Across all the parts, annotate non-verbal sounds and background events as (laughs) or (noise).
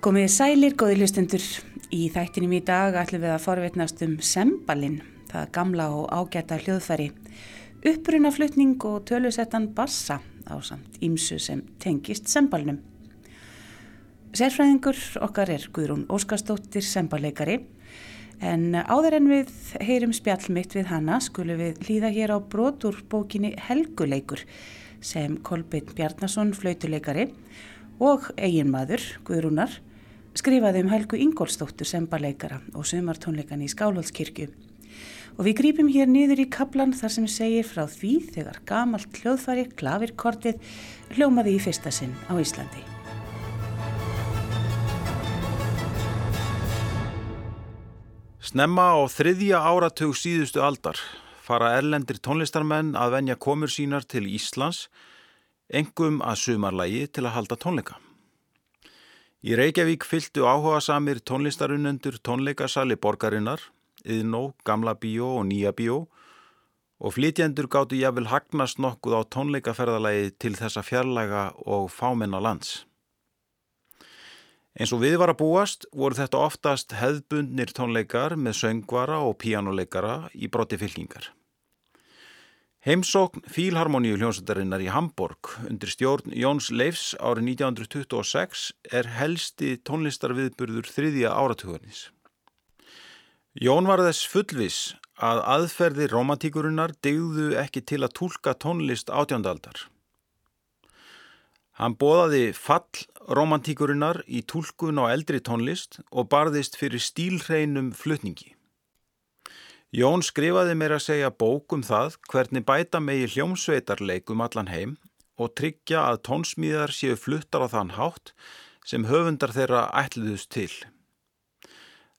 Komið sælir, góði hlustendur. Í þættinum í dag ætlum við að forvetnast um sembalinn, það gamla og ágæta hljóðfæri, upprunaflutning og tölusettan bassa á samt ímsu sem tengist sembalnum. Sérfræðingur okkar er Guðrún Óskarstóttir, semballeikari, en áður en við heyrum spjallmitt við hana skulum við hlýða hér á brotur bókinni Helguleikur sem Kolbjörn Bjarnason, flautuleikari og eiginmaður, Guðrúnar, skrifaði um Helgu Ingólstóttur sembarleikara og sumartónleikan í Skálhaldskirkju. Og við grípum hér niður í kaplan þar sem segir frá því þegar gamalt hljóðfari, klavirkortið, hljómaði í fyrsta sinn á Íslandi. Snemma á þriðja áratug síðustu aldar fara erlendir tónlistarmenn að venja komur sínar til Íslands, engum að sumarlægi til að halda tónleika. Í Reykjavík fylgtu áhuga samir tónlistarunendur tónleikasali borgarinnar, Yðnó, Gamla Bíó og Nýja Bíó og flytjendur gáttu jáfnvel hagnast nokkuð á tónleikaferðalagi til þessa fjarlæga og fámenna lands. Eins og við var að búast voru þetta oftast hefðbundnir tónleikar með söngvara og píjánuleikara í brotti fylkingar. Heimsókn Fílharmoníu hljómsættarinnar í Hamburg undir stjórn Jóns Leifs árið 1926 er helsti tónlistarviðburður þriðja áratuganis. Jón var þess fullvis að aðferði romantíkurinnar degðu ekki til að tólka tónlist átjándaldar. Hann bóðaði fall romantíkurinnar í tólkun á eldri tónlist og barðist fyrir stílhreinum flutningi. Jón skrifaði mér að segja bókum það hvernig bæta megi hljómsveitarleikum allan heim og tryggja að tónsmíðar séu fluttar á þann hátt sem höfundar þeirra ætluðust til.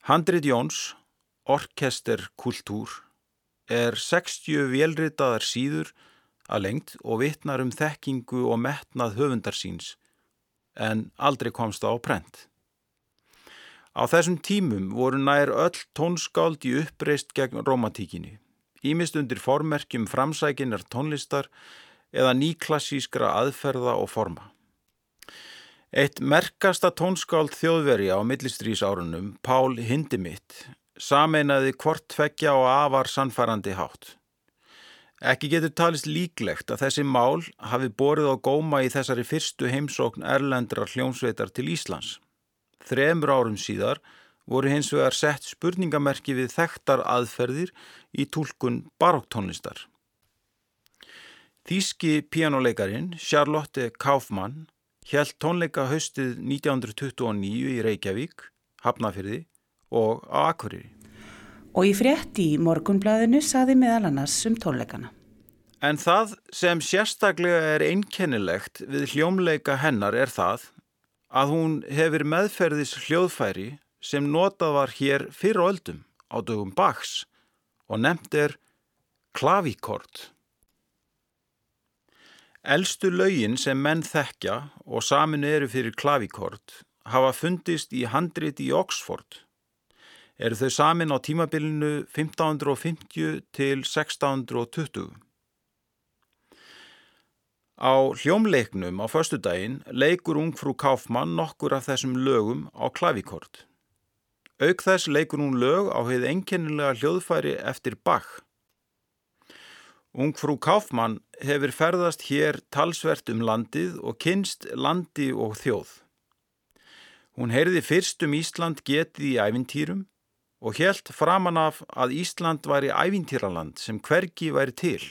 Handrit Jóns, Orkester Kultúr, er 60 velritaðar síður að lengt og vittnar um þekkingu og metnað höfundarsíns en aldrei komst á prent. Á þessum tímum voru nær öll tónskáld í uppreist gegn romantíkinni, ímist undir formerkjum framsækinar tónlistar eða nýklassískra aðferða og forma. Eitt merkasta tónskáld þjóðveri á millistrýsárunum, Pál Hindimitt, sameinaði hvort tveggja og afar sannfærandi hátt. Ekki getur talist líklegt að þessi mál hafi borið á góma í þessari fyrstu heimsókn erlendrar hljómsveitar til Íslands. Þremur árum síðar voru hins vegar sett spurningamerki við þekktar aðferðir í tólkun baróktónlistar. Þíski pianoleikarin Charlotte Kaufmann held tónleika haustið 1929 í Reykjavík, Hafnafyrði og á Akureyri. Og í frétti í morgunblæðinu saði meðal annars um tónleikana. En það sem sérstaklega er einkennilegt við hljómleika hennar er það að hún hefur meðferðis hljóðfæri sem notað var hér fyrra öldum á dögum Bachs og nefnt er klavíkort. Elstu laugin sem menn þekkja og samin eru fyrir klavíkort hafa fundist í handrit í Oxford. Eru þau samin á tímabilinu 1550 til 1620. Á hljómleiknum á förstudaginn leikur ungfrú Kaufmann nokkur af þessum lögum á klavíkort. Auk þess leikur hún lög á heið enkennilega hljóðfæri eftir Bach. Ungfrú Kaufmann hefur ferðast hér talsvert um landið og kynst landi og þjóð. Hún heyrði fyrst um Ísland getið í ævintýrum og helt framan af að Ísland væri ævintýraland sem hvergi væri til.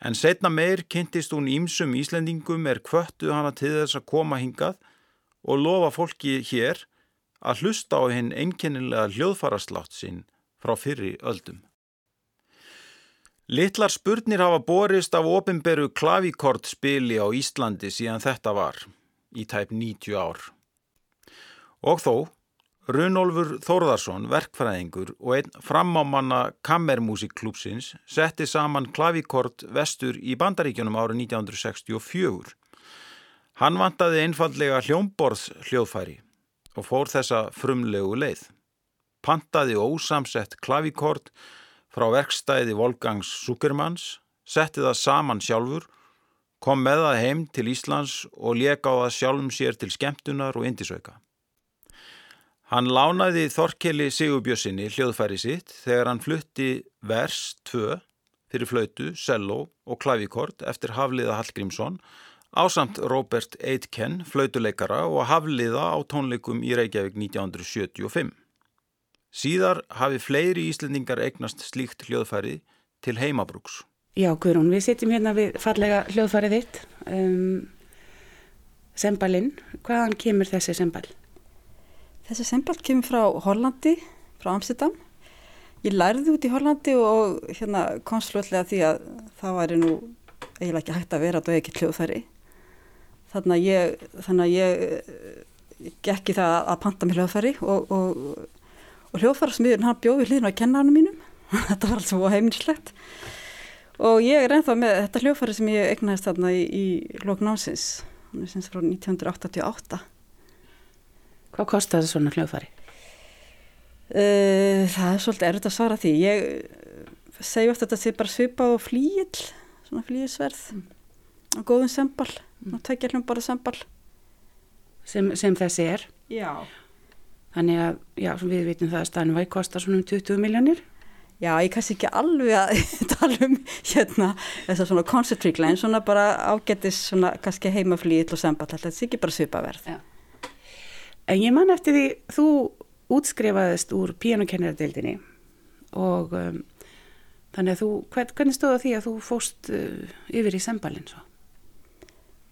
En setna meir kynntist hún ímsum Íslendingum er kvöttu hana til þess að koma hingað og lofa fólki hér að hlusta á hinn einkennilega hljóðfaraslátt sinn frá fyrri öldum. Littlar spurnir hafa borist af ofinberu klavíkortspili á Íslandi síðan þetta var, í tæp 90 ár. Og þó, Runolfur Þórðarsson, verkfræðingur og einn framámanna kammermusikklúpsins setti saman klavíkort vestur í bandaríkjunum árið 1964. Hann vantaði einfallega hljómborðs hljóðfæri og fór þessa frumlegu leið. Pantaði ósamsett klavíkort frá verkstæði Volgangs Sukermans, setti það saman sjálfur, kom með það heim til Íslands og leka á það sjálfum sér til skemmtunar og indisauka. Hann lánaði Þorkeli Sigurbjörnsinni hljóðfæri sitt þegar hann flutti vers 2 fyrir flautu, cello og klavíkort eftir Hafliða Hallgrímsson ásamt Robert Aitken, flautuleikara og Hafliða á tónleikum í Reykjavík 1975. Síðar hafi fleiri íslendingar eignast slíkt hljóðfæri til heimabrúks. Já, Guðrún, við sitjum hérna við fallega hljóðfærið þitt. Um, sembalinn, hvaðan kemur þessi sembal? Þessi semball kemur frá Hollandi, frá Amsterdam. Ég lærði út í Hollandi og hérna kom slutlega því að það væri nú eiginlega ekki hægt að vera og ekki hljóðfæri. Þannig að ég, þannig að ég eh, gekk í það að panta mér hljóðfæri og, og, og hljóðfærasmiðurinn hann bjóði hlýðin á kennarinn mínum. (laughs) þetta var alls svo heimilislegt. Og ég er ennþá með þetta hljóðfæri sem ég egnaðist þarna í, í lóknánsins, hann er semst frá 1988. Hvað kostar það svona hljóðfari? Uh, það er svolítið erfitt að svara því. Ég eh, segju ofta að þetta sé bara svipað og flíil, svona flíilsverð mm. og góðum sembal, mm. og tekja hljóðum bara sembal. Sem, sem þessi er? Já. Þannig að, já, við vitum það að Stanvæg kostar svona um 20 miljónir? Já, ég kannski ekki alveg að (laughs) tala um hérna þess að svona concentric-læn, svona bara ágættis svona kannski heimaflíil og sembal, þetta sé ekki bara svipaverð. Já. En ég man eftir því þú útskrifaðist úr píanokennaradeildinni og um, þannig að þú, hvern, hvernig stóða því að þú fóst uh, yfir í sembalinn svo?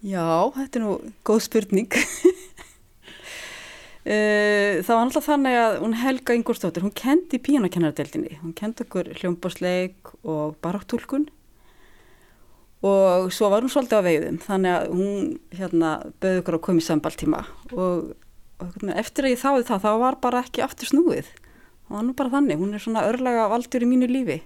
Já, þetta er nú góð spurning. (laughs) Uh, það var alltaf þannig að hún Helga Ingúrstóttir, hún kendi píanokennaradeildinni, hún kendi okkur hljómbásleik og baráttúlkun og svo var hún svolítið á veiðum þannig að hún hérna bauði okkur að koma í sambaltíma og og eftir að ég þáði það þá var bara ekki aftur snúið. Og nú bara þannig, hún er svona örlega valdur í mínu lífi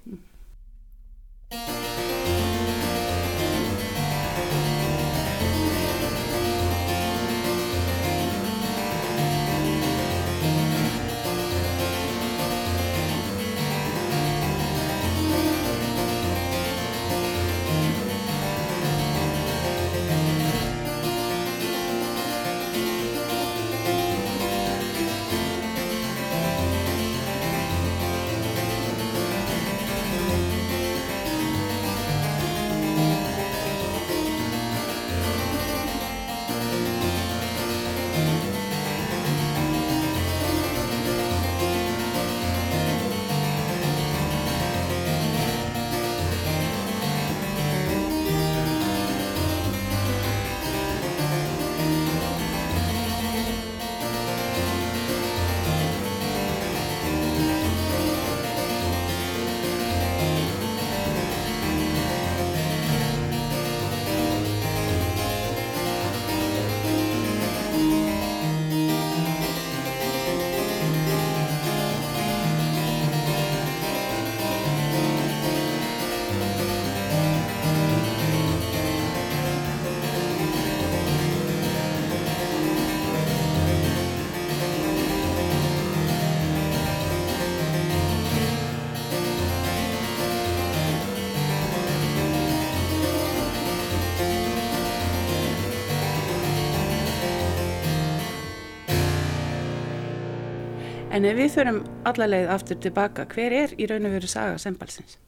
En ef við förum allarleið aftur tilbaka, hver er í raun og veru saga sembalsins?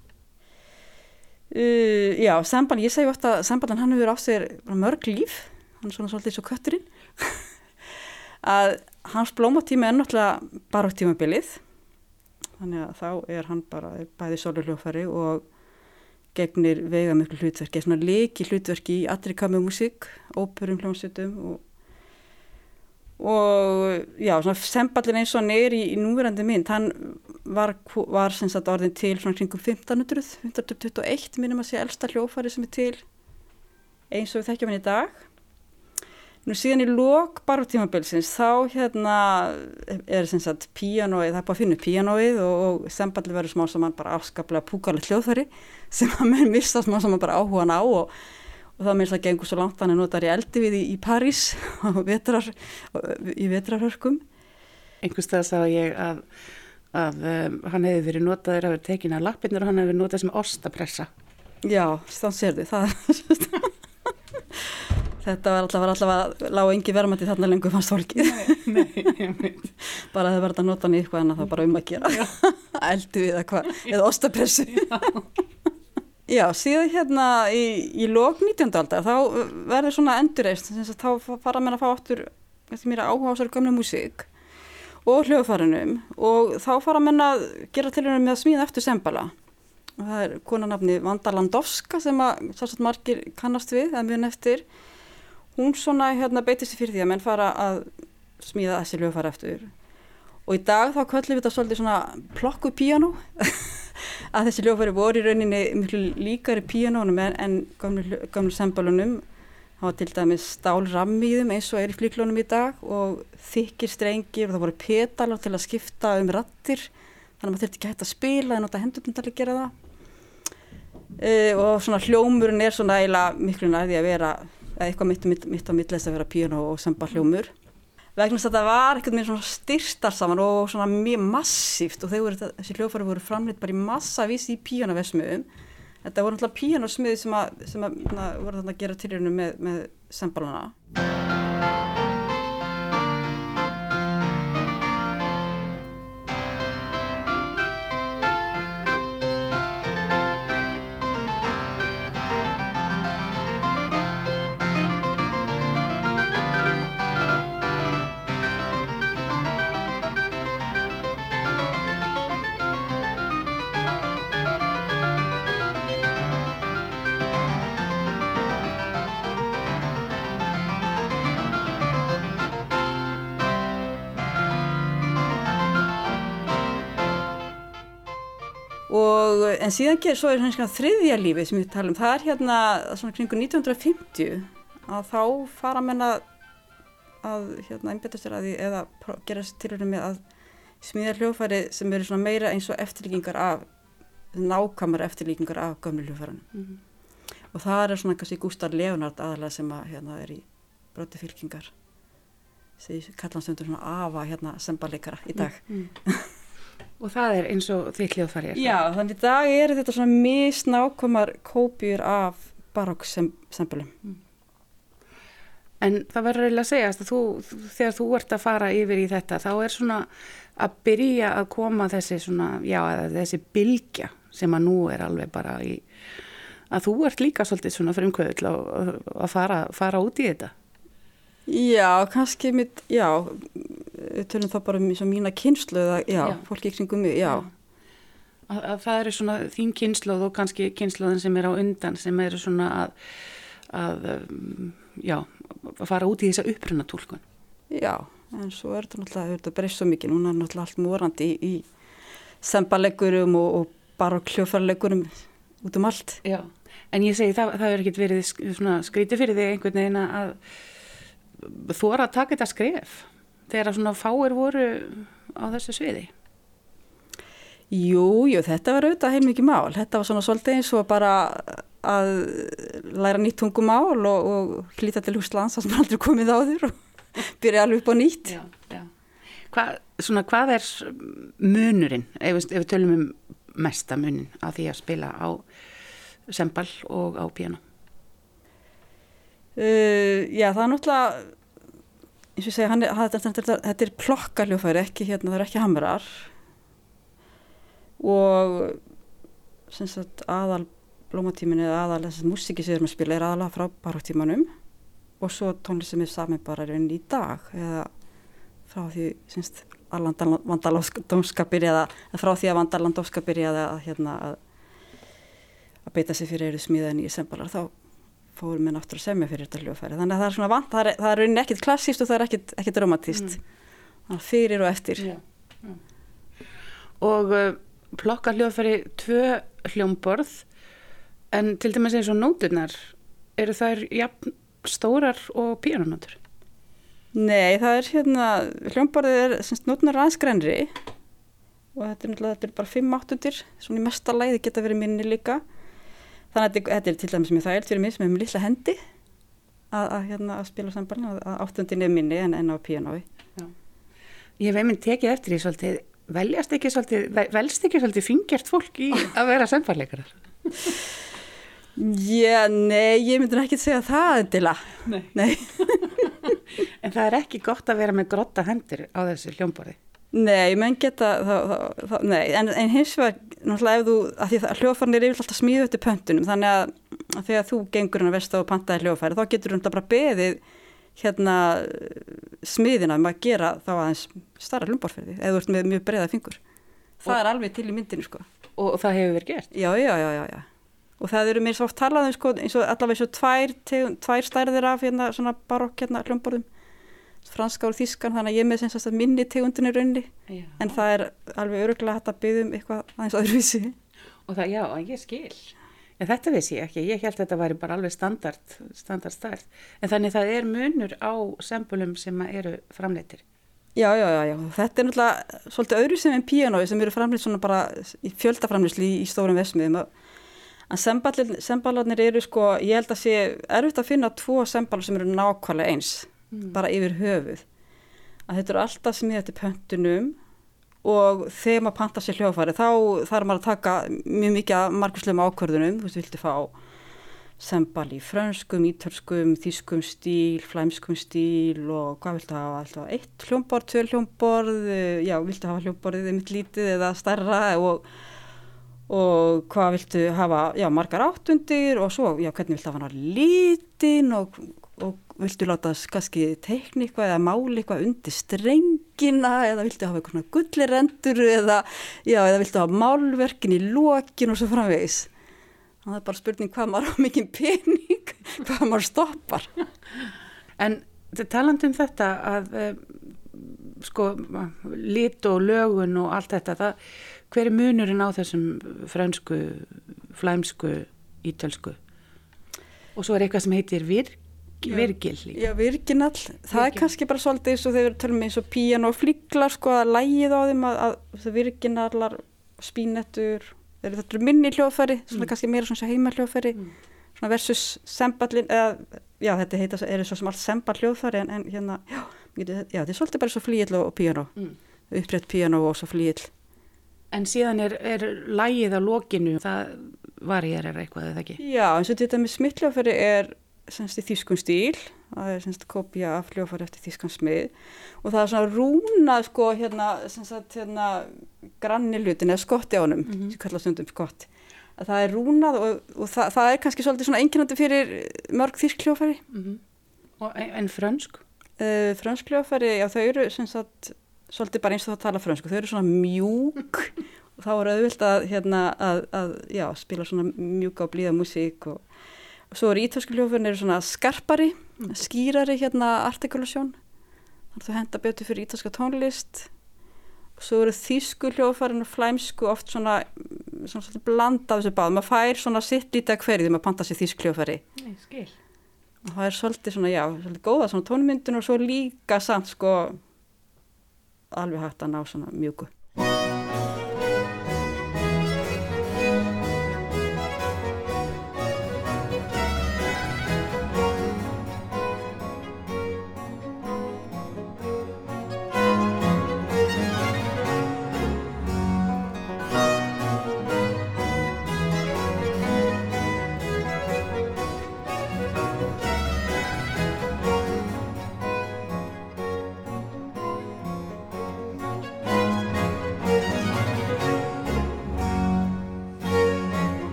Uh, já, sembal, ég segi ofta að sembalan hann hefur á sér mörg líf, hann er svona svolítið og kötturinn, (laughs) að hans blómatíma er náttúrulega bara á tímabilið, þannig að þá er hann bara bæði sólurljófari og gegnir vega miklu hlutverki, svona leiki hlutverki í allri kamu músík, óperum hljómsveitum og og já, svona semballin eins og hann er í, í núverandi mynd, hann var, var sem sagt orðin til svona kringum 1500, 1521 minnum að sé elsta hljófari sem er til eins og við þekkjum hann í dag. Nú síðan í lok barutímabilsins þá hérna er sem sagt píanóið, það er bara að finna píanóið og, og semballin verður smá sem hann bara afskaplega púkalegt hljóðfari sem hann með missa smá sem hann bara áhuga hann á og og það meðins að gengur svo langt hann er notar í eldiviði í París (laughs) vetrar, í vetrarhörkum einhvers það sá ég að, að um, hann hefði verið notaður að vera tekin að lappinur og hann hefði verið notað sem ostapressa já, þá sér þið það (laughs) Þetta var alltaf, var alltaf að lága engi verðmætti þarna lengur fannst fólki. Nei, nei, (laughs) bara að það verða að nota hann í eitthvað en það bara um að gera. Eldu við eða hvað, eða ostapressu. Já, síðan hérna í, í lók 19. aldar þá verður svona endurreist, þá fara mér að fá áttur eftir mér að áhuga á sér gamla músík og hljóðfærinum og þá fara mér að gera til hérna með að smíða eftir sembala. Og það er konanafni Vanda Landowska sem að svolítið margir kannast við, er mjög neftir hún svona hérna beitist fyrir því að menn fara að smíða þessi lögfara eftir og í dag þá köllum við þetta svolítið svona plokku píjánó (laughs) að þessi lögfari voru í rauninni miklu líkari píjánónum en, en gamlu, sembalunum það var til dæmis stálrammi í þeim eins og er í flíklónum í dag og þykir strengir og það voru petalar til að skipta um rattir þannig að maður þurfti ekki hægt að spila en nota hendurinn til að gera það. Uh, og svona hljómurinn er svona eiginlega miklu næði að vera eitthvað mitt, mitt, mitt á millest að vera píano og samba hljómur vegna þess að það var eitthvað mér svona styrstar saman og svona mjög massíft og voru, þessi hljófari voru framleitt bara í massavís í píanavesmiðum þetta voru náttúrulega píanasmiði sem, að, sem að, na, voru þarna að gera til hérna með, með sembaluna en síðan ger svo er svona þriðja lífið sem við talum, það er hérna svona kringu 1950 að þá fara menna að hérna einbeta sér að því eða gera tilhörinu með að smíða hljófæri sem eru svona meira eins og eftirlíkingar af nákvæmur eftirlíkingar af gömlu hljófærinu mm -hmm. og það er svona kannski Gustaf Leonard aðalega sem að hérna er í broti fylkingar sem kallanstöndur svona afa hérna sembalikara í dag mm -hmm. (laughs) Og það er eins og því hljóðfæri er það? Já, þannig í dag eru þetta svona misnákomar kópjur af barókssembulum. Mm. En það verður eiginlega að segja að þú, þegar þú ert að fara yfir í þetta, þá er svona að byrja að koma þessi svona, já, þessi bylgja sem að nú er alveg bara í, að þú ert líka svolítið svona frumkvöðul að, að fara, fara út í þetta. Já, kannski mitt, já, við tölum þá bara um eins og mína kynslu eða, já, já. fólki í kringum mig, já. Að, að það eru svona þín kynslu og kannski kynsluðin sem er á undan sem eru svona að, að um, já, að fara út í þessa upprunatúlkun. Já, en svo er þetta náttúrulega, þetta breyst svo mikið, núna er náttúrulega allt morandi í, í sembalegurum og, og bara kljófarlegurum út um allt. Já, en ég segi það, það er ekkert verið svona skríti fyrir þig einhvern veginn að er að taka þetta skref þegar svona fáir voru á þessu sviði? Jú, jú, þetta var auðvitað heilmikið mál. Þetta var svona svolítið eins og bara að læra nýtt tungumál og, og hlýta til húslands sem aldrei komið á þér og (laughs) byrja alveg upp á nýtt. Já, já. Hva, svona, hvað er munurinn, ef, ef við tölum um mesta munin að því að spila á sembal og á piano? Uh, já, það er náttúrulega eins og segja, hann er, þetta, þetta, þetta er plokkarljófæri, ekki hérna, það er ekki hamrar. Og sagt aðal blómatíminu eða aðal þessar músiki sem við erum að spila er aðalega frá baróttímanum. Og svo tónlist sem er saman bara raun í dag eða frá því semst að vandalandómska byrjaði að frá því að vandalandómska byrjaði að hérna að, að beita sig fyrir eru smíðan í sembalar þá fórum við náttúrulega að semja fyrir þetta hljóðfæri þannig að það er svona vant, það er, það er ekkert klassíst og það er ekkert, ekkert romantíst mm. þannig fyrir og eftir já, já. og uh, plokka hljóðfæri tvö hljómborð en til dæmis eins og nóturnar eru þær jafn stórar og píanonótur? Nei, það er hérna hljómborðið er, semst nóturnar aðeins grenri og þetta er, þetta er bara fimm áttundir svona í mesta læði geta verið minni líka þannig að þetta er til dæmis mjög þægilt fyrir mig sem hefur lilla hendi að, að, hérna, að spila sambarni að áttundin er minni en, en á pianói Ég hef einmitt tekið eftir því svolítið veljast ekki svolítið velst ekki svolítið fingjart fólk í (laughs) að vera sambarleikarar Já, nei, ég myndi ekki segja það endila. Nei. Nei. (laughs) En það er ekki gott að vera með grotta hendur á þessu hljómborði. Nei, menn geta, það, það, það, nei, en, en hins vegar, náttúrulega ef þú, að því að hljófarnir er yfirlega alltaf smíðu eftir pöntunum, þannig að, að þegar þú gengur hann að vesta og pantaði hljófæri, þá getur þú bara beðið hérna smiðina um að gera þá aðeins starra hljómborferði, eða þú ert með mjög breiða fingur. Það Og- er alveg til í myndinu, sko. Og, og það hefur verið gert. Já, já, já, já, já. Og það eru mér svo oft talað um, sko, eins og allavega eins og tvær, tvær stærðir af hérna svona barokk hérna hljómborðum, franska og þískan, þannig að ég með sem sagt minni tegundin í raunni Já. en það er alveg öruglega hægt að byggja um eitthvað aðeins öðruvísi. Og það, já, ég skil. En þetta vissi ég ekki. Ég held að þetta væri bara alveg standard, standard stærð. En þannig það er munur á sembulum sem eru framleitir. Já, já, já, já, þetta er náttúrulega svolítið öðruvísi en píanói sem eru framleitt svona bara í fjöldaframleysli í, í stórum vesmiðum. En sembalarnir eru sko, ég held að sé erfitt að finna tvo sembalar sem eru nákvæmlega eins, bara yfir höfuð. Að þetta eru alltaf ég þetta pöntunum og þegar maður panta sér hljófari þá þarf maður að taka mjög mikið af marguslegum ákvörðunum, þú veist, viltu fá sembal í frönskum, ítörskum, þýskum stíl, flæmskum stíl og hvað viltu hafa? Alltaf eitt hljómborð, tvö hljómborð, já, viltu hafa hljómborðið mitt lítið eða starra og, og hvað viltu hafa, já, margar áttundir og svo, já, hvernig viltu hafa hann lítin og, og viltu láta kannski teikni eitthvað eða máli eitthvað undir strengina eða viltu hafa eitthvað gullirendur eða, já, eða viltu hafa málverkin í lokin og svo framvegis. Það er bara spurning hvað maður á (laughs) mikið pening, hvað maður stoppar. En talandi um þetta að uh, sko lit og lögun og allt þetta, það, hver er munurinn á þessum fransku, flæmsku, ítölsku? Og svo er eitthvað sem heitir virk, líka. Já, virginall, það er kannski bara svolítið eins og þeir eru tölum eins og píjan og flíklar, sko, að lægið á þeim að, að virginallar, spínettur, þeir, þetta eru minni hljóðfæri, svona kannski meira svona heima hljóðfæri, svona versus semballin, eða, já, þetta heita, eru svo sem allt semball hljóðfæri, en, en hérna, já, já, þetta er svolítið bara svo flíill og, og píjanó, Mm. upprétt píjanó og svo flíill. En síðan er, er lægið á lokinu, það varierar eitthvað eða ekki? Já, eins og þetta með smittljófæri er semst í þýskun stíl, það er semst kopja af hljófæri eftir þýskan smið og það er svona rúna sko hérna, semst hérna granni hlutin eða skotti á honum, Mhm. sem kallast stundum skott. Að það er rúnað og, og það, það er kannski svolítið svona einkennandi fyrir mörg þýsk hljófæri. Mm og, en, en frönsk? Uh, frönsk hljófæri, já þau eru semst að svolítið bara eins og það tala frönsku, þau eru svona mjúk (laughs) og þá er auðvilt að, hérna, að, að já, spila svona mjúka og blíða músík og svo eru ítalsku hljófærin eru svona skarpari, skýrari hérna artikulasjón. Þannig að þau henda betur fyrir ítalska tónlist. Svo eru þýsku hljófærin og flæmsku oft svona, svona, svona blanda af þessu báð, maður fær svona sitt lítið að hverju þegar maður panta sér þýsk hljófæri Nei, skil. og það er svolítið svona, já, svolítið góða svona tónmyndun og svo líka samt sko alveg hægt að ná svona mjúku.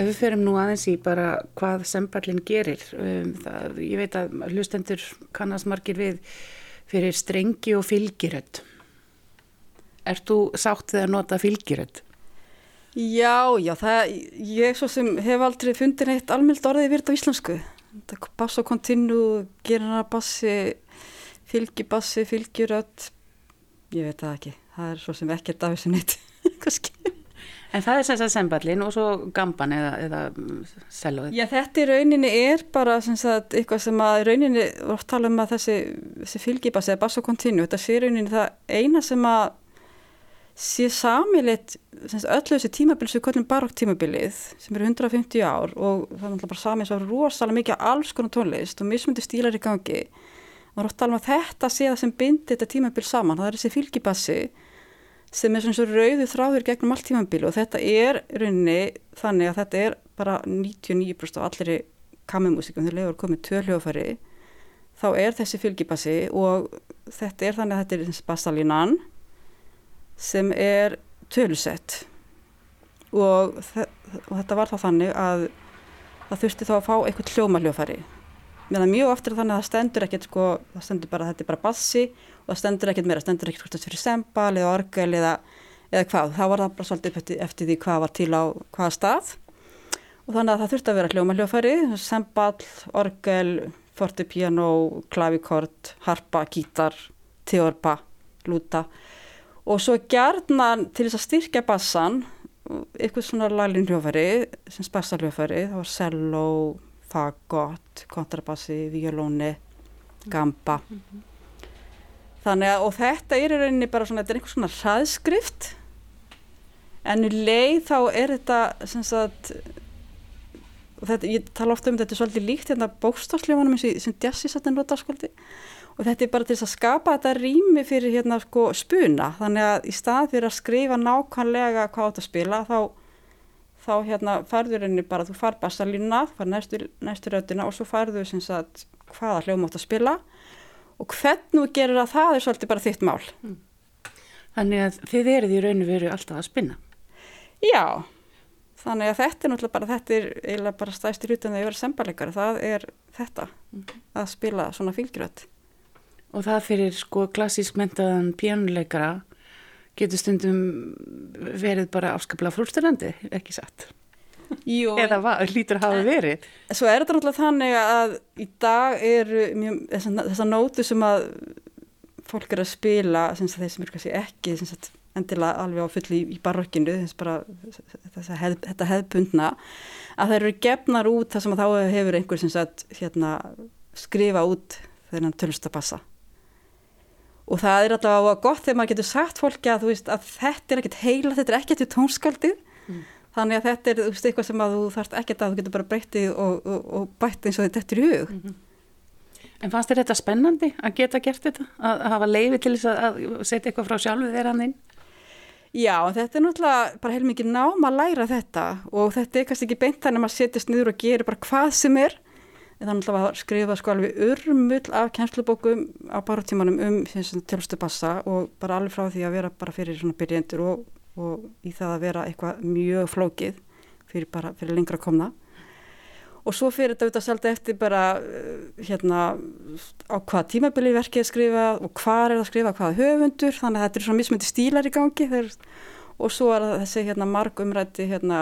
Ef við ferum nú aðeins í bara hvað semballin gerir, um, það, ég veit að hlustendur kannast margir við fyrir strengi og fylgirödd. Er þú sátt þegar nota fylgirödd? Já, já, það, ég svo sem hef aldrei fundin eitt almjöld orðið virð á íslensku. Bass og kontinu, gerina bassi, fylgibassi, fylgirödd, ég veit það ekki. Það er svo sem ekkert af þessu neitt, (laughs) kannski. En það er sem sagt semballin og svo gamban eða, eða selóið. Já, þetta í rauninni er bara sem sagt, eitthvað sem að rauninni, við oft tala um að þessi, þessi fylgibassi eða bass og kontinu, þetta sé rauninni það eina sem að sé samilitt öllu þessi tímabili sem við kallum barokk tímabilið sem eru 150 ár og það er náttúrulega bara samið svo rosalega mikið af alls konar tónlist og mismundi stílar í gangi og rátt alveg að þetta sé það sem bindi þetta tímabil saman, það er þessi fylgibassi sem er svona svo rauðu þráður gegnum allt tímabili og þetta er rauninni þannig að þetta er bara 99% af allir kamimúsikum þegar lefur komið törljófari þá er þessi fylgibassi og þetta er þannig að þetta er bassalínan sem er tölusett. Og, og þetta var þá þannig að það þurfti þá að fá eitthvað hljómaljófari meðan mjög oftir þannig að það stendur ekkert sko, það stendur bara að þetta er bara bassi og það stendur ekkert meira, það stendur ekkert hvort það fyrir sembal eða orgel eða, eða hvað. Þá var það bara svolítið eftir, eftir því hvað var til á hvaða stað. Og þannig að það þurfti að vera hljómaljófari sembal, orgel, fortepiano klavikord, harpa, gítar teorpa, lúta. Og svo gerðna til þess að styrkja bassan eitthvað svona laglinn hljófari sem spessa hljófari, það var cello fagott, kontrabassi violóni, gamba. Mm -hmm. þannig að og þetta er í rauninni bara svona, þetta er einhvers svona hraðskrift. En í leið þá er þetta sem sagt og þetta, ég tala ofta um þetta svolítið líkt hérna bókstafsljófanum sem Jassi satt en nota skoldi og þetta er bara til að skapa þetta rými fyrir hérna sko spuna. Þannig að í stað fyrir að skrifa nákvæmlega hvað átt að spila þá, þá hérna færður henni bara þú far bassalínuna, far næstu, næstu röðina og svo færður sem sagt hvaða hljóma átt að spila og hvernig þú gerir að það er svolítið bara þitt mál mm. Þannig að þið eruð í rauninu veru alltaf að spinna Já þannig að þetta er náttúrulega bara þetta er eiginlega bara stæstir út en það er verið sembarleikari, það er þetta mm. að spila svona fylgjuröð Og það fyrir sko klassísk mentaðan pjánuleikara getur stundum verið bara afskaplega frústurandi, ekki satt. Jú. Eða hvað, lítur að hafa verið. Svo er þetta náttúrulega þannig að í dag eru þessar nótu sem að fólk er að spila, sem þeir sem eru ekki sem endilega alveg á fulli í, í barokkinu, þess að hef, þetta hefðbundna, að þeir eru gefnar út þar sem að þá hefur einhver sagt, hérna, skrifa út þennan tölstabassa og það er alltaf gott þegar maður getur sagt fólki að, veist, að þetta er ekkert heila, þetta er ekkert í tónskaldið mm. þannig að þetta er veist, eitthvað sem að þú þarfst ekkert að þú getur bara breyttið og, og, og bætt eins og þetta í hug mm -hmm. En fannst þér þetta spennandi að geta gert þetta? Að, að hafa leiði til þess að, að setja eitthvað frá sjálfu þeirra hann inn? Já, þetta er náttúrulega bara heilmikið nám að læra þetta og þetta er kannski ekki beint þannig að maður setjast niður og gerir bara hvað sem er en þannig að það skrifa sko alveg urmull af kænslubókum á baróttímanum um tjálstu bassa og bara alveg frá því að vera bara fyrir svona byrjendur og, og í það að vera eitthvað mjög flókið fyrir bara fyrir lengra komna. Og svo fyrir þetta auðvitað selta eftir bara eh, hérna á hvað tímabili verkið skrifa og hvað er það að skrifa, hvað höfundur þannig að þetta er svona mismöndi stílar í gangi þeir, og svo er þessi hérna marg umrætti hérna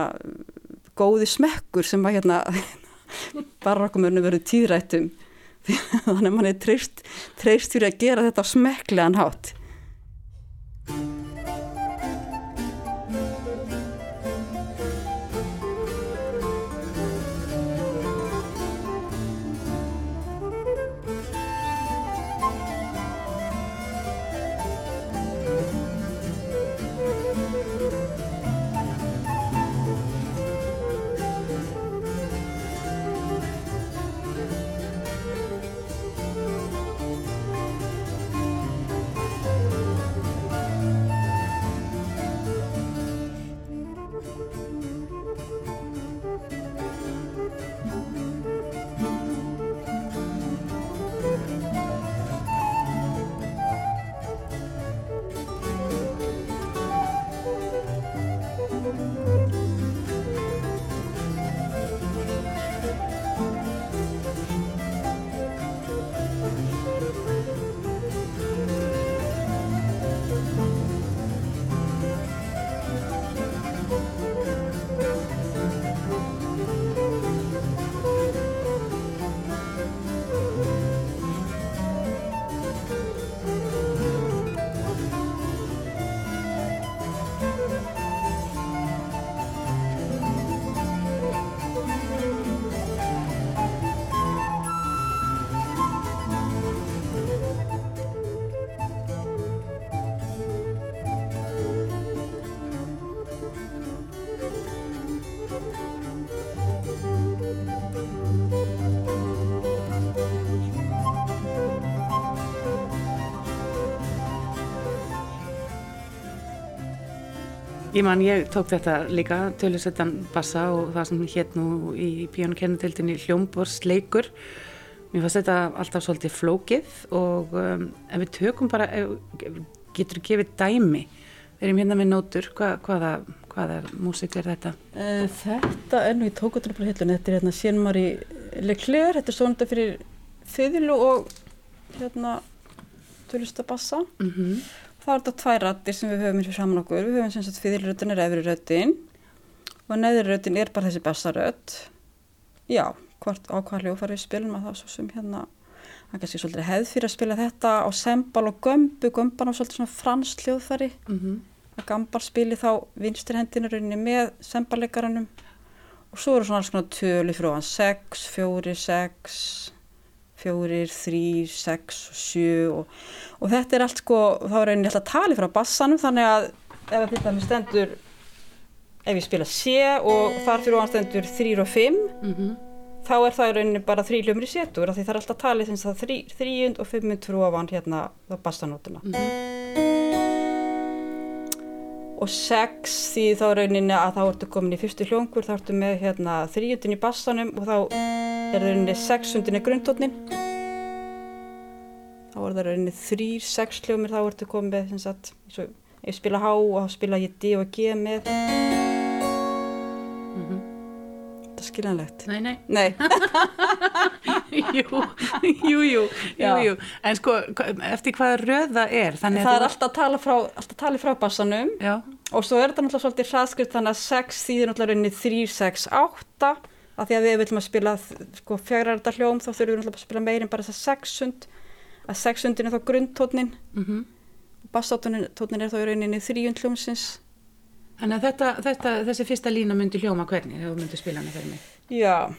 góði smekkur sem að hérna barokkumörnum verið tíðrættum (laughs) þannig að mann er treyst fyrir að gera þetta á smeklegan hátt Ég man, ég tók þetta líka, tölusettan bassa og það sem hétt nú í píjónukennutildinni hljómborsleikur. Mér fannst þetta alltaf svolítið flókið og um, ef við tökum bara, ef, getur við gefið dæmi, við erum hérna með nótur, Hva, hvaða, hvaða músik er þetta? Uh, þetta er nú í tókutunum hillun, þetta er hérna Sjenmari Leclerc, þetta er svona fyrir þyðilu og hérna tölustabassa. Mm Það er þetta tvær rattir sem við höfum eins og saman okkur. Við höfum sem sagt fyrirröttin er efri röttin og neðri röttin er bara þessi bassarött. Já, hvort á hvað hljófari við spilum að það svo sem hérna, það er kannski svolítið hefð fyrir að spila þetta á sembal og gömbu, gömban á svolítið svona fransk hljóðfari. Mm -hmm. Að gambar spili þá vinstirhendinurinn með semballeikaranum og svo eru svona alls konar tölu frá hann 6, 4, 6 fjórir, þrýr, sex og sjö og, og þetta er allt sko, þá er rauninni alltaf tali frá bassanum þannig að ef þetta með stendur ef ég spila C og þar fyrir ofan stendur þrýr og fimm Mm -hmm. þá er það rauninni bara þrý hljómur í setur af því það er alltaf talið að þrýjund og fimmund fyrir ofan hérna á bassanótuna og sex því þá rauninni að þá ertu komin í fyrstu hljóngur þá ertu með hérna þrýjundin í bassanum og þá er rauninni sexundin í grundtótnin þá er það rauninni þrýr, sex hljómir þá ertu komin með eins og ég spila H og þá spila ég D og G með skiljanlegt Nei, nei. nei, (laughs) jú, jú, jú, jú, jú. En sko, eftir hvaða röð það er, það að er alltaf talið frá, alltaf talið frá bassanum. Já, og svo er þetta náttúrulega svolítið hraðskrift þannig að 6 þýðir náttúrulega rauninni 3, 6, 8 af því að við viljum að spila sko, fjárarða hljóm þá þurfum við náttúrulega að spila meirinn bara þess að 6 að 6 er þá grundtótnin mm bassátónin er þá í rauninni 3 hljómsins Þannig að þetta, þetta, þessi fyrsta lína myndi hljóma hvernig þegar þú myndi spila hana fyrir mig. já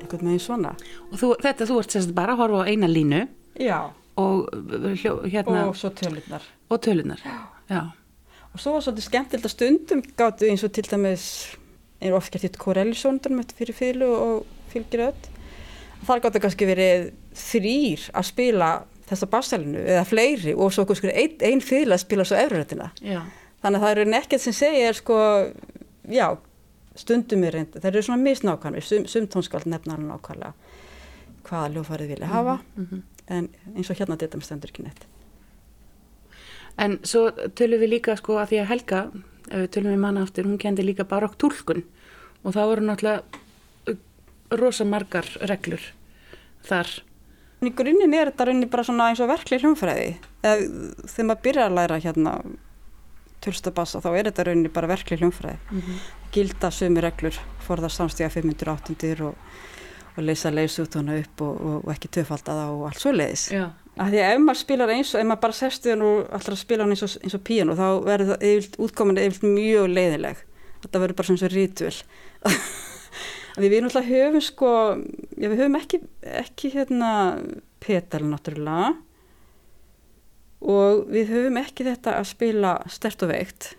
einhvern veginn svona Og þú, þetta, þú ert sérst bara að horfa á eina línu já og, uh, hljó, hérna, og svo tölurnar og tölunar. Já. Og svo var svolítið skemmtilegt að stundum gáttu eins og til dæmis er oft gert hitt Corelli-sóndunum fyrir fylgu og fylgir öll. Þar gáttu kannski verið þrýr að spila þessa bassælinu eða fleiri og svo einn ein fylg að spila svo efriröttina. Já. Þannig að það eru nekkert sem segja sko, já, stundum er reynd, það eru svona misnákvæmlega, sum, sum tónskald nefna alveg nákvæmlega hvaða ljófarið vilja hafa, Mm en eins og hérna þetta stendur ekki neitt. En svo tölum við líka sko að því að Helga, ef við tölum við manna aftur, hún kendi líka barokk túlkun og það voru náttúrulega rosa margar reglur þar. Í grunninn er þetta rauninni bara svona eins og verkleg hljómfræði. Eða, þegar maður byrjar að læra hérna tölstabassa þá er þetta rauninni bara verkleg hljómfræði. Mm Gilda sömu reglur, forða samstíða 500 áttundir og, og leysa leysútuna upp og, og, og ekki töfalda það og allt svo leiðis. Já. Af því að ef maður spilar eins og ef maður bara sestu hann og allar að spila hann eins og, eins og píano þá verður það yfirlt, útkominu yfirlt mjög leiðileg. Þetta verður bara og ritual. (laughs) Því við náttúrulega höfum sko, já við höfum ekki, ekki hérna petal náttúrulega og við höfum ekki þetta að spila stert og veikt.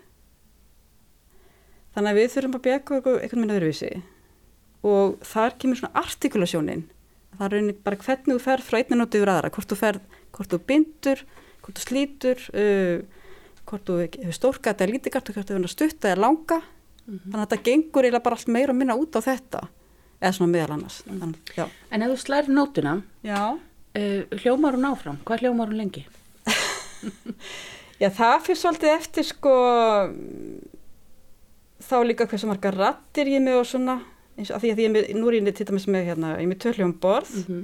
Þannig að við þurfum að bjaka einhvern veginn öðruvísi og þar kemur svona artikulasjónin. Það er bara hvernig þú ferð frá einni nótu yfir aðra, hvort þú ferð, hvort þú bindur, hvort þú slítur, uh, hvort þú hefur stórkat eða lítigart, hvort þú hefur stutta eða langa. Þannig að þetta gengur eiginlega bara allt meira og minna út á þetta, eða svona meðal annars. Þannig, já. En ef þú slær nótuna, uh, hljómar hún áfram? Hvað hljómar hún lengi? (laughs) Já, það fyrir svolítið eftir sko, þá líka hversu margar rattir ég með og svona, eins og að því að ég með, nú er ég til dæmis með hérna, ég með tvöljum borð. Mm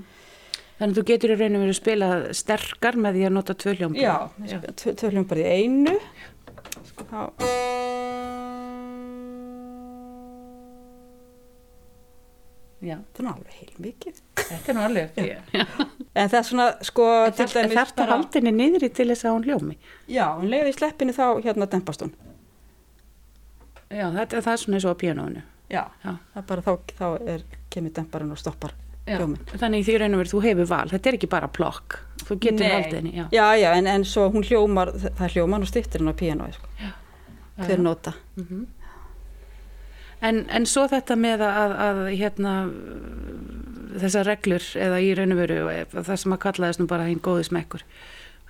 Þannig að þú getur í rauninu verið að spila sterkar með því að nota tvö hljómborð. Já, tvö, tvö hljómborð í einu sko, þá Já. þetta er nú alveg heil mikið Þetta er nú alveg. Já. en það er svona sko til Þarf dæmis það að halda henni niðri til þess að hún hljómi? já, hún leiði í sleppinu þá hérna dempast hún Já, þetta, það er svona eins og á píanóinu. já, Já. það er bara þá, þá er, kemur demparinn og stoppar Já. hljómin Þannig í því rauninu verið þú hefur val. Þetta er ekki bara plokk. Þú getur haldið henni. Já. já, já, en, en svo hún hljómar það er hljóman og stýttir hún á píanói sko. Hver nota Mhm. En, en svo þetta með að, að hérna þessar reglur eða í raun og veru það sem að kallaðist nú bara hinn góði smekkur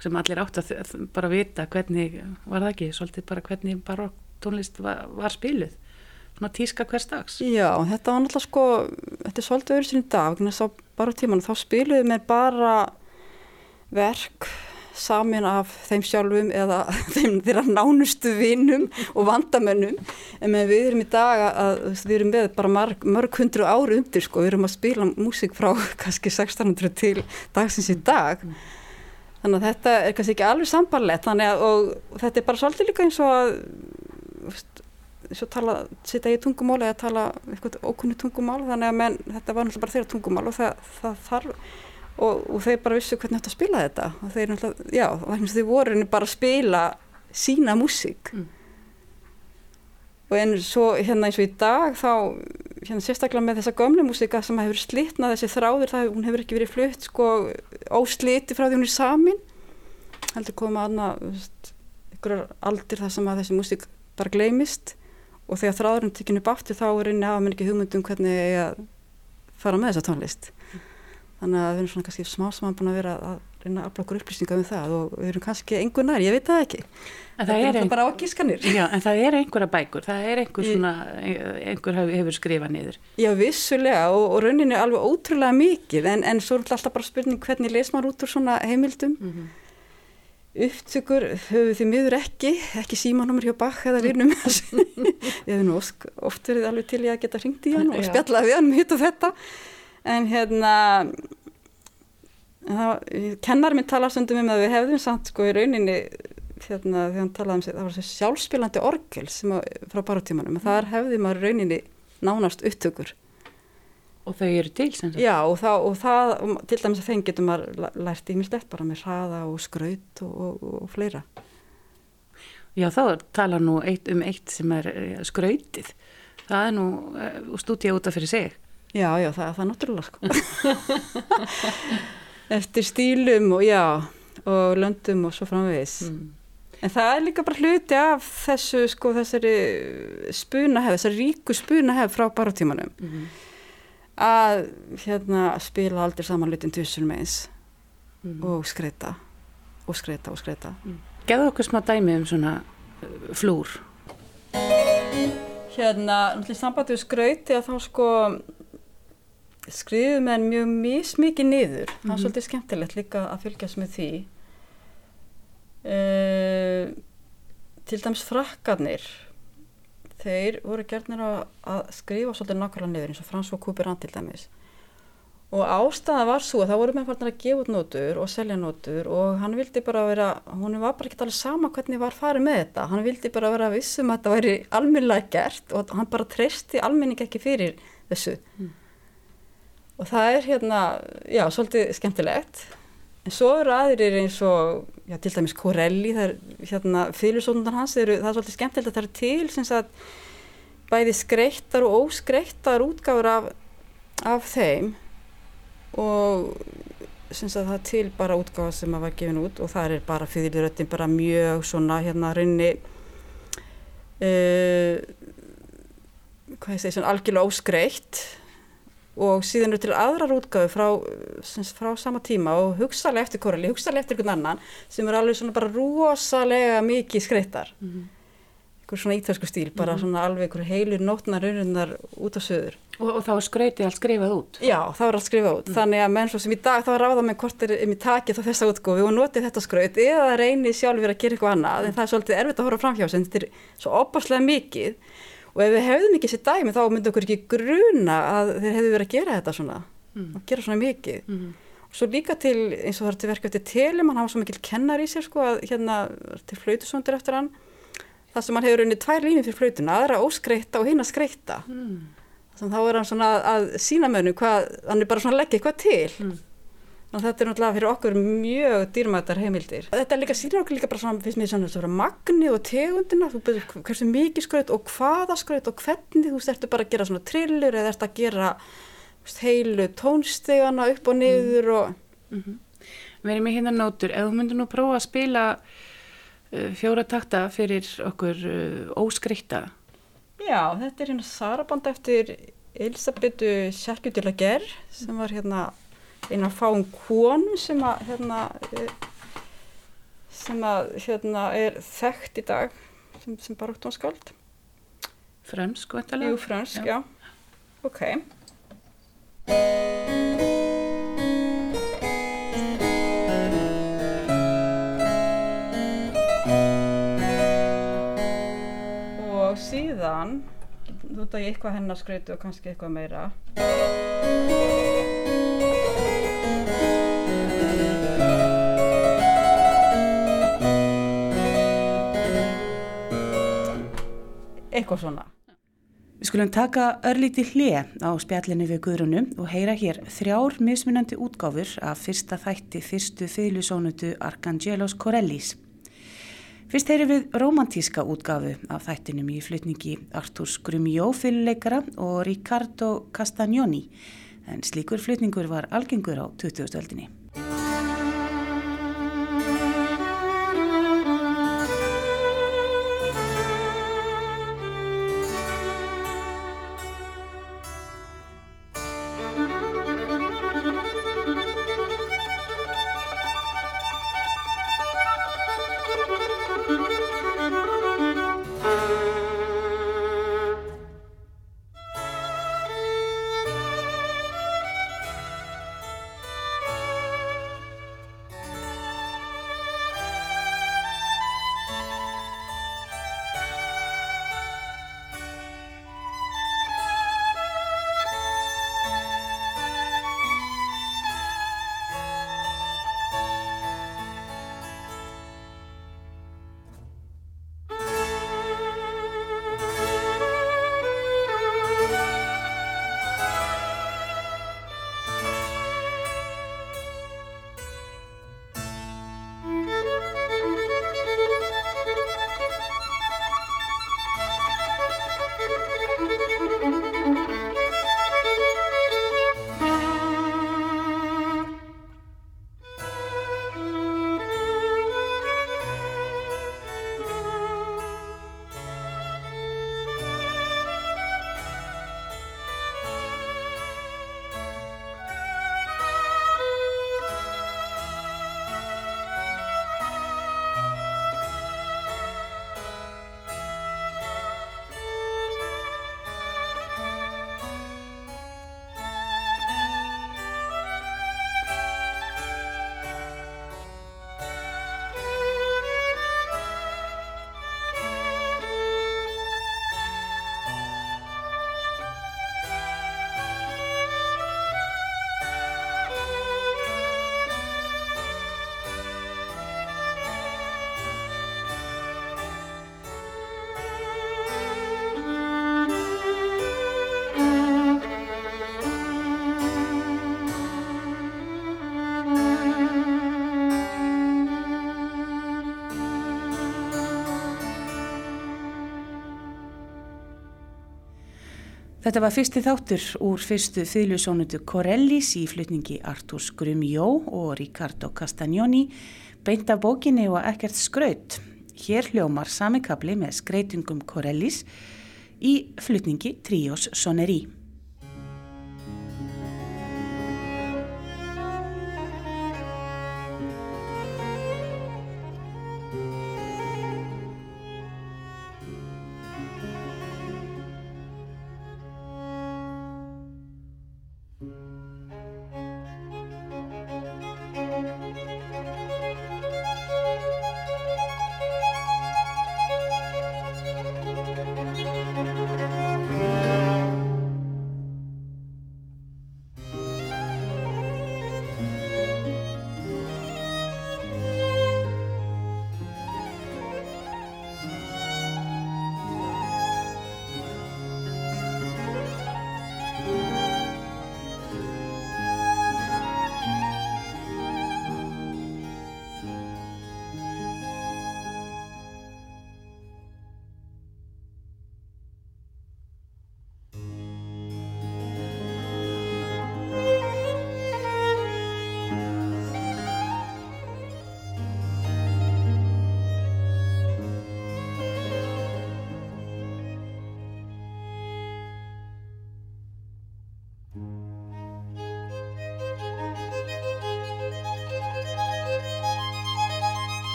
sem allir átt að bara vita hvernig, var það ekki, svolítið bara hvernig barokk tónlist var, var spiluð svona tíska hverstags Já, þetta var náttúrulega sko þetta er svolítið öðru sinni dag bara tíman, þá spiluðum við bara verk samin af þeim sjálfum eða (laughs) þeim þeirra nánustu vinnum og vandamönnum. En við erum í dag að við erum með bara marg, mörg hundru ári undir sko, við erum að spila músík frá (laughs) kannski 1600 til dagsins í dag. Þannig að þetta er kannski ekki alveg sambarlegt og, og þetta er bara svolítið líka eins og að og tala, setja í tungumál eða tala eitthvað ókunni tungumál þannig að menn, þetta var náttúrulega bara þeirra tungumál og það, það þarf og, og þeir bara vissu hvernig þetta spila þetta. Og þeir náttúrulega, já, þeir voru bara að spila sína músík. Mm. og en svo hérna eins og í dag þá hérna sérstaklega með þessa gömlu músíka sem hefur slitnað þessi þráður það hún hefur ekki verið flutt sko ósliti frá því hún er samin. Heldur koma aðna ykkur aldir það sem að þessi músík bara gleymist og þegar þráðurinn tekinu bátti þá er einni mér ekki hugmyndum hvernig ég að fara með þessa tónlist. Þannig að við erum svona kannski smá saman búin að vera að reyna að afla okkur upplýsninga um það og við erum kannski einhver nær, ég veit það ekki. En það, það er ein... bara ágískanir Já, en það er einhverja bækur, það er einhver svona einhver hefur skrifað niður. Já, vissulega og, og rauninni er alveg ótrúlega mikið en, en svo er alltaf bara spurning hvernig les maður út úr svona heimildum. Mm -hmm. Upptökur höfum því miður ekki, ekki símanumur hjá bakk eða vinnum. Ég hef nú oft verið alveg til ég að geta ringt í hann og spjalla við hann um hitt og þetta. En hérna kennar minn tala stundum um að við hefðum samt sko í rauninni hérna þegar hann talaði um sig, það var þessi sjálfspilandi orgel sem að, frá barótímanum, þar hefði maður rauninni nánast upptökur og þau eru til sem sagt já og, það, og það, til dæmis að þeim getur maður lært ímislegt bara með hraða og skraut og, og, og fleira Já þá tala nú eitt um eitt sem er eh, skrautið það er nú uh, stúdíja útaf fyrir sig Já, já, það, það er náttúrulega sko. (laughs) Eftir stílum og já, og löndum og svo framvegis. Mm. En það er líka bara hluti af þessu, sko, þessari spunahef, þessari ríku spunahef frá barótímanum. Mm. Að, hérna, spila aldrei saman lutin tusunum eins mm. og skreita, og skreita, og skreita. Mm. Geðu okkur smá dæmi um svona uh, flúr? Hérna, náttúrulega sambandi við skrauti að þá, sko, skriðu með mjög mismikið niður, mm -hmm. það er mhm. svolítið skemmtilegt líka að fylgjast með því uh, til dæms frakkarnir þeir voru gerðnir að, að skrifa svolítið nákvæmlega niður eins og Frans og Kuperand til dæmis. Og ástæða var svo að það voru meðfarnar að gefa út nótur og selja nótur og hann vildi bara vera, hún var bara ekki allir sama hvernig var farið með þetta, hann vildi bara vera vissum að þetta væri almennilega gert og hann bara treysti almenning ekki fyrir þessu. Mm og það er hérna, já, svolítið skemmtilegt. En svo eru aðrir eins og, já, til dæmis Corelli það er, hérna, fylirsónundar hans eru, það er svolítið skemmtilegt að það er til sem sagt, bæði skreittar og óskreittar útgáður af, af þeim. Og sem sagt, það er til bara útgáða sem að var gefin út og það er bara fyrirröttin bara mjög svona, hérna, raunni uh, hvað ég segi, svona algjörlega óskreitt og síðan eru til aðrar útgáðu frá, frá sama tíma og hugsalega eftir Koreli, hugsalega eftir einhvern annan sem eru alveg svona bara rosalega mikið skreittar mm -hmm. einhver svona ítalsku stíl, bara mm -hmm. svona alveg einhver heilur nótnar rauninnar út á söður og, og þá er skreitið allt skrifað út? Já, þá er allt skrifað út, mm -hmm. þannig að menn sem í dag þá ráða með hvort er um í takið þá þessa útgófi og notið þetta skraut eða reynið sjálfur að gera eitthvað annað en það er svolítið erfitt að horfa framhjá sem þetta er svo opaslega mikið og ef við hefðum ekki þessi dæmi þá myndi okkur ekki gruna að þeir hefðu verið að gera þetta svona mm. að gera svona mikið mm. og svo líka til eins og það er til verka eftir telum hann hafa svo mikil kennar í sér sko að hérna til flautusóndir eftir hann það sem hann hefur unnið tvær línir fyrir flautuna aðra óskreita og hinn að skreita mm. þannig að þá er hann svona að, að sína mönu hvað, hann er bara svona að leggja eitthvað til mm. Að þetta er náttúrulega fyrir okkur mjög dýrmættar heimildir. Þetta er líka sínir okkur líka bara svona, finnst mér svona, svona magni og tegundina, þú byrjur hversu mikið skraut og hvaða skraut og hvernig, þú ertu bara að gera svona trillur eða ertu að gera veist, heilu tónstegana upp og niður og... Mm -hmm. Erum í hérna nótur, ef þú myndir nú prófa að spila uh, fjóra takta fyrir okkur uh, óskreita, Já, þetta er hérna Saraband eftir Elisabetu Sjekkjutilager sem var hérna eina fáum konu sem að hérna eh, sem að hérna er þekkt í dag sem, sem baróttónskáld. Frönsk, vettalega? Jú, frönsk, já. já. Ok. Og síðan, þú veit að ég eitthvað hennar skrauti og kannski eitthvað meira. Eitthvað svona. Við skulum taka örlíti hlið á spjallinu við Guðrunu og heyra hér þrjár mismunandi útgáfur af fyrsta þætti fyrstu fylusónutu Arcangelos Corellis. Fyrst heyri við romantíska útgáfu af þættinum í flutningi Arturs Grumjó fyluleikara og Riccardo Castagnoni en slíkur flutningur var algengur á 20. öldinni. Þetta var fyrsti þáttur úr fyrstu fylgjusonutu Corellis í flutningi Arturs Grumjó og Riccardo Castagnoni beint af bókinni og ekkert skraut. Hér hljómar samikabli með skreitingum Corellis í flutningi Trios Soneri.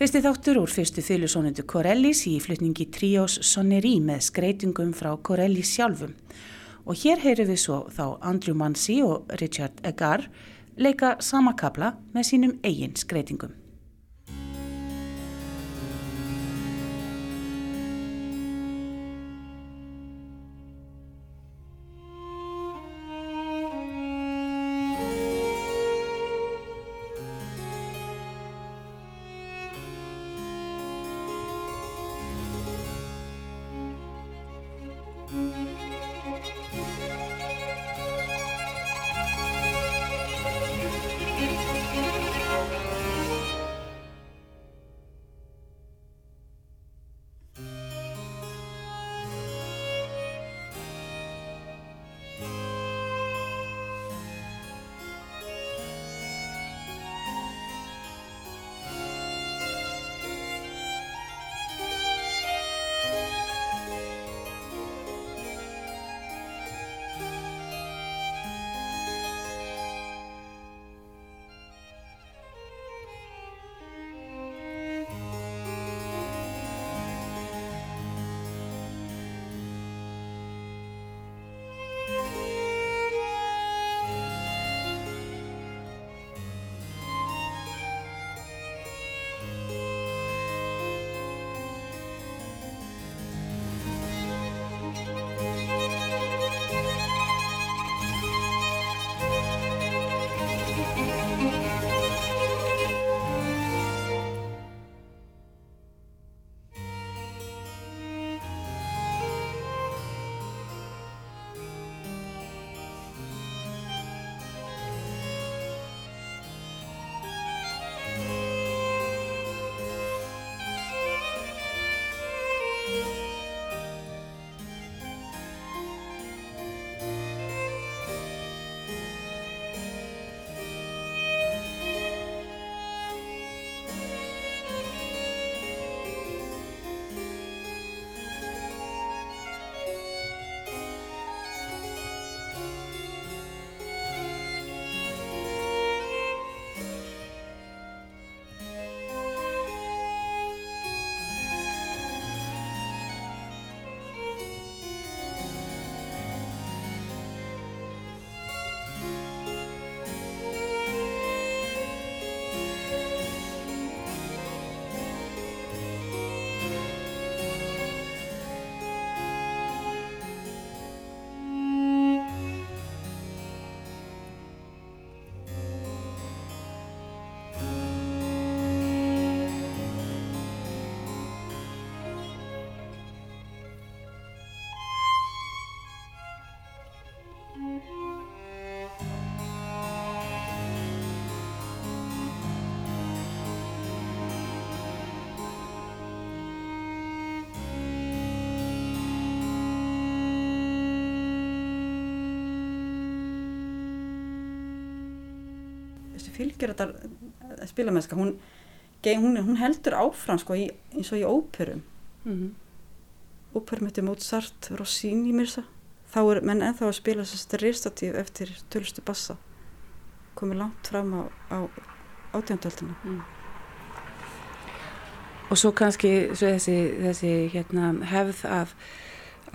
Fyrsti þáttur úr fyrstu þylusónundu Corellis í flutningi Trios Sonnerí með skreitingum frá Corellis sjálfum. Og hér heyru við svo þá Andrew Mansi og Richard Egar leika sama kabla með sínum eigin skreitingum. Fylgjur þetta spilamennska hún, hún, hún heldur áfram sko, í, eins og í óperum. Mm -hmm. óperum eftir Mozart Rossini mirsa þá er menn ennþá að spila þessi restatív eftir tölstu bassa. Komið langt fram á, á átjóndöldina mm. og svo kannski svo þessi, þessi hérna, hefð að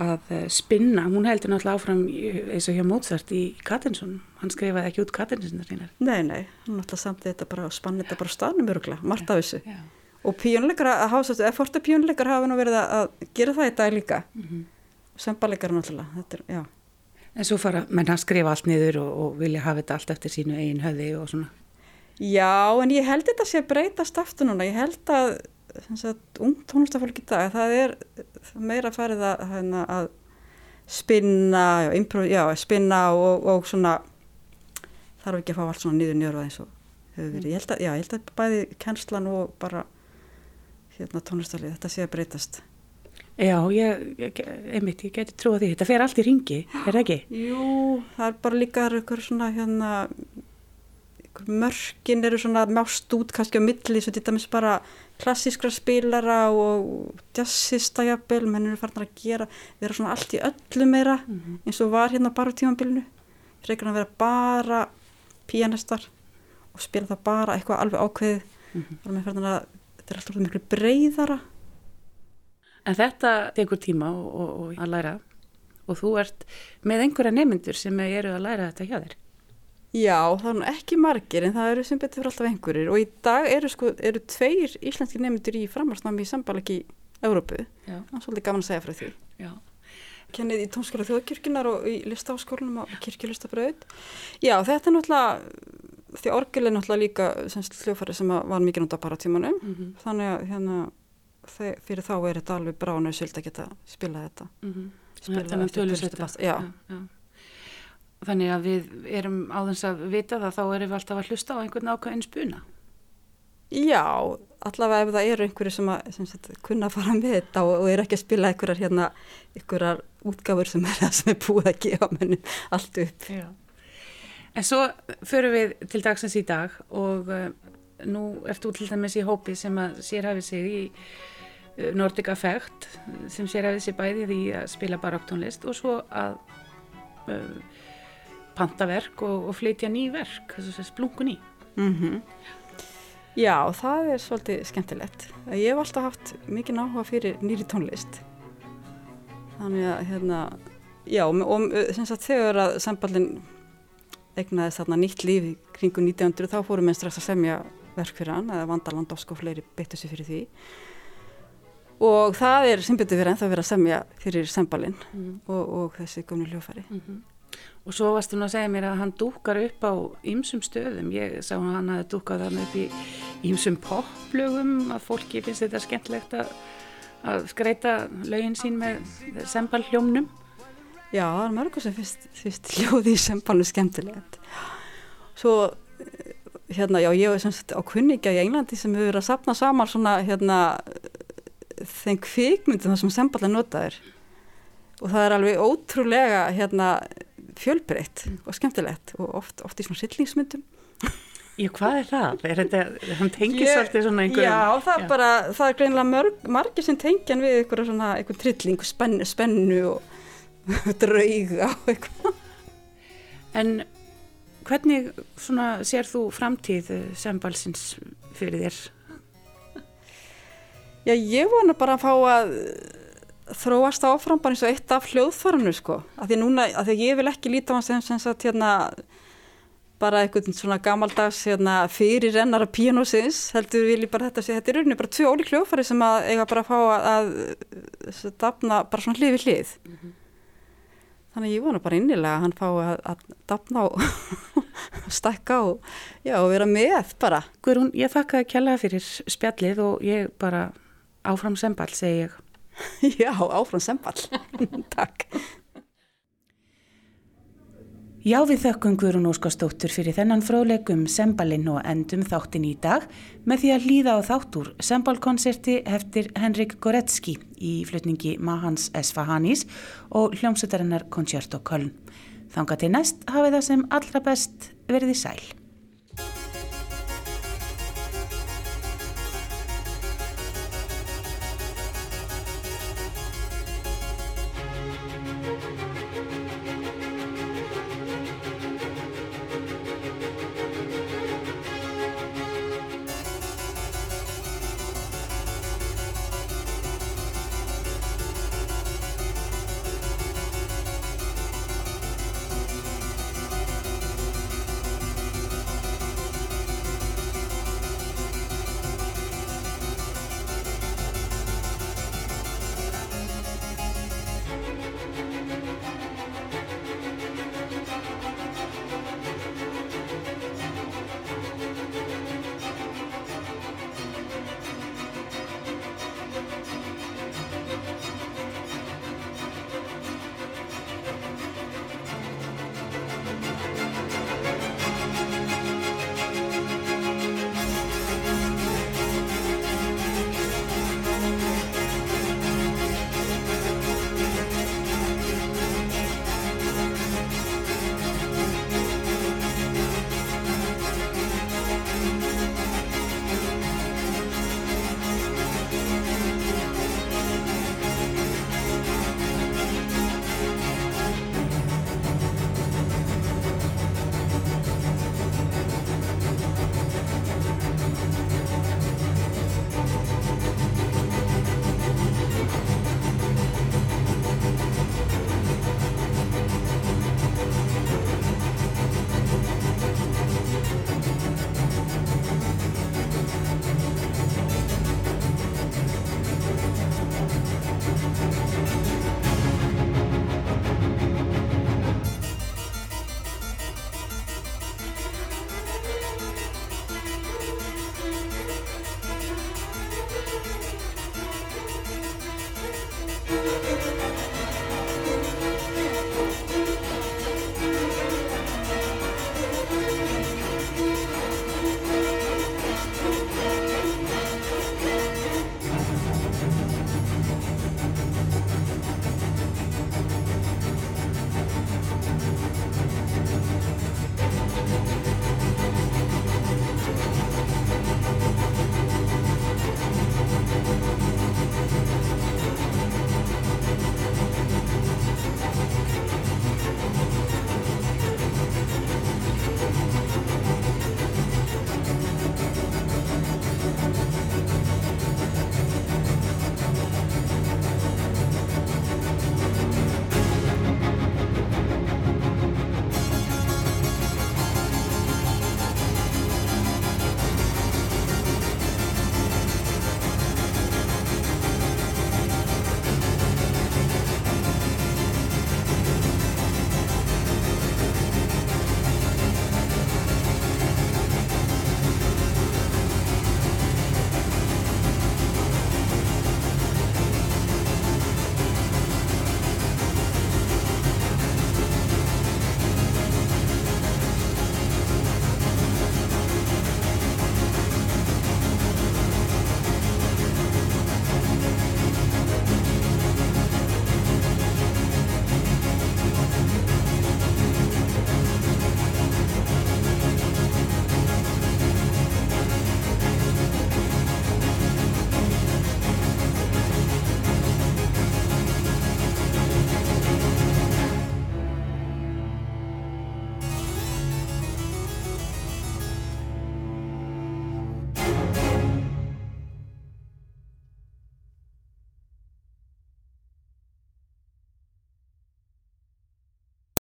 að eh, spinna, hún heldur náttúrulega áfram eins og hjá Mozart í Kattinsson hann skrifaði ekki út Kattinssonir sínar. Nei, nei, hún náttúrulega samt þetta bara spann þetta bara staðnum öruglega, margt af þessu já. og píjónleikar að hafa eða forta píjónleikar hafa nú verið að gera það í dag líka. Mm -hmm. sembalegar náttúrulega. Þetta er, En svo fara menn að skrifa allt niður og, og vilja hafa þetta allt eftir sínu eigin höði og svona. Já, en ég held þetta sé breytast aftur núna, ég held að ung tónlistafólk í dag það er meira farið að, hérna, að spinna já, improv, já, spinna og, og svona þarf ekki að fá allt svona nýður njörða eins og hefur verið, ég held að, já, ég held að bæði kennslan og bara hérna tónlistalið, þetta sé að breytast. Já, ég, ég, einmitt, ég geti trúið því, þetta fer allt í ringi, er það ekki? Jú, það er bara líka eitthvað svona hérna mörkin eru svona mást út kannski á milli, svo þetta með bara klassískra spilara og jazzista jafnvel, menn eru farin að gera vera svona allt í öllu meira mm -hmm. eins og var hérna bara tímanbílinu frekar að vera bara pianistar og spila það bara eitthvað alveg ákveðið mm -hmm. að þetta er alltaf miklu breyðara. En þetta tekur tíma og, og, og að læra og þú ert með einhverja nemyndur sem eru að læra þetta hjá þér. Já, það er nú ekki margir en það eru sem betur fyrir alltaf einhverjir og í dag eru sko, eru tveir íslenski nemyndur í framhansnámi í sambalagi í Európu. Já. Það er svolítið gaman að segja frá því. Já. Kennið í tónskóla þjóðkirkjunar og í listaháskólanum og kirkjulistabröð. Já, þetta er náttúrulega, því orgel er náttúrulega líka semst hljófari sem var mikið náttúrulega bara tímanum. Mm -hmm. Þannig að hérna, þe- fyrir þá er þetta alveg brána og svild að geta spila þetta. Mm -hmm. Spila Þannig að við erum á þess að vita það þá erum við alltaf að hlusta á einhvern ákveðin spuna. Já, allavega ef það eru einhverju sem, að, sem sagt, kunna að fara með þetta og, og eru ekki að spila einhverjar hérna, einhverjar útgáfur sem er sem er búið að gefa menni allt upp. Já. En svo förum við til dagsins í dag og uh, nú ert þú til dæmis í hópi sem að sérhæfi sig í uh, Nordic Affect sem sérhæfi sig bæði því að spila baróktónlist og svo að uh, panta verk og, og flytja ný verk, þess að splungun í. Mm Já, það er svolítið skemmtilegt. Ég hef alltaf haft mikið áhuga fyrir nýri tónlist. Þannig að, hérna, já, og sem sagt þegar að samballin egnaðist þarna nýtt líf kringu 1900 þá fórum við strax að semja verk fyrir hann, eða Vandaland Ósk og fleiri beittu sér fyrir því. Og það er sem betur verið ennþá verið að semja fyrir samballin Mm. og, og þessi gömlu hljófari. Mm Og svo varst hún að segja mér að hann dúkar upp á ýmsum stöðum. Ég sá að hann hafi dúkað þannig upp í ýmsum poplögum að fólki finnst þetta skemmtilegt að, að skreita lögin sín með sembalhljómnum. Já, það er mörgur sem fyrst, fyrst hljóði í sembalnu skemmtilegt. Svo, eh, hérna, já, ég er sem sagt á kunningja í Englandi sem hefur verið að sapna saman svona, hérna, þeim kvikmyndum sem semball er notaður. Og það er alveg ótrúlega, hérna, fjölbreytt og skemmtilegt og oft, oft í svona sillingsmyndum. Já, hvað er það? Er þetta, hann tengir Ég- svolítið svona einhverjum? Já, það er bara, það er greinilega mörg, margir sem tengjan við einhverja svona, einhver trilling, spennu, spennu og (laughs) drauga og eitthvað. En hvernig svona sér þú framtíð eh, sembalsins fyrir þér? Já, ég vona bara að fá að þróast áfram bara eins og eitt af hljóðfaranu sko. Af því núna, af því ég vil ekki líta á hans sem sem sagt hérna bara einhvern svona gamaldags hérna, fyrir rennara píanósins heldur vil ég bara þetta sé, þetta er rauninni bara tvö ólík hljóðfari sem að eiga bara að fá að, að, dafna bara svona hlið við hlið. Þannig ég vona bara innilega að hann fá að, að dafna og (laughs) stakka og, já, og vera með bara. Guðrún, ég þakka að kjalla fyrir spjallið og ég bara áfram sembal, segi ég. (laughs) Já, áfram semball. (laughs) Takk. Já, við þökkum Guðrún Óskarsdóttur fyrir þennan fróðleikum sembalinn og endum þáttin í dag með því að hlýða á þáttur sembalkonserti heftir Henrik Goretzki í flutningi Mahans Esfahanis og hljómsveitarinnar Concerto Köln. Þanga til næst hafið það sem allra best verið í sæl.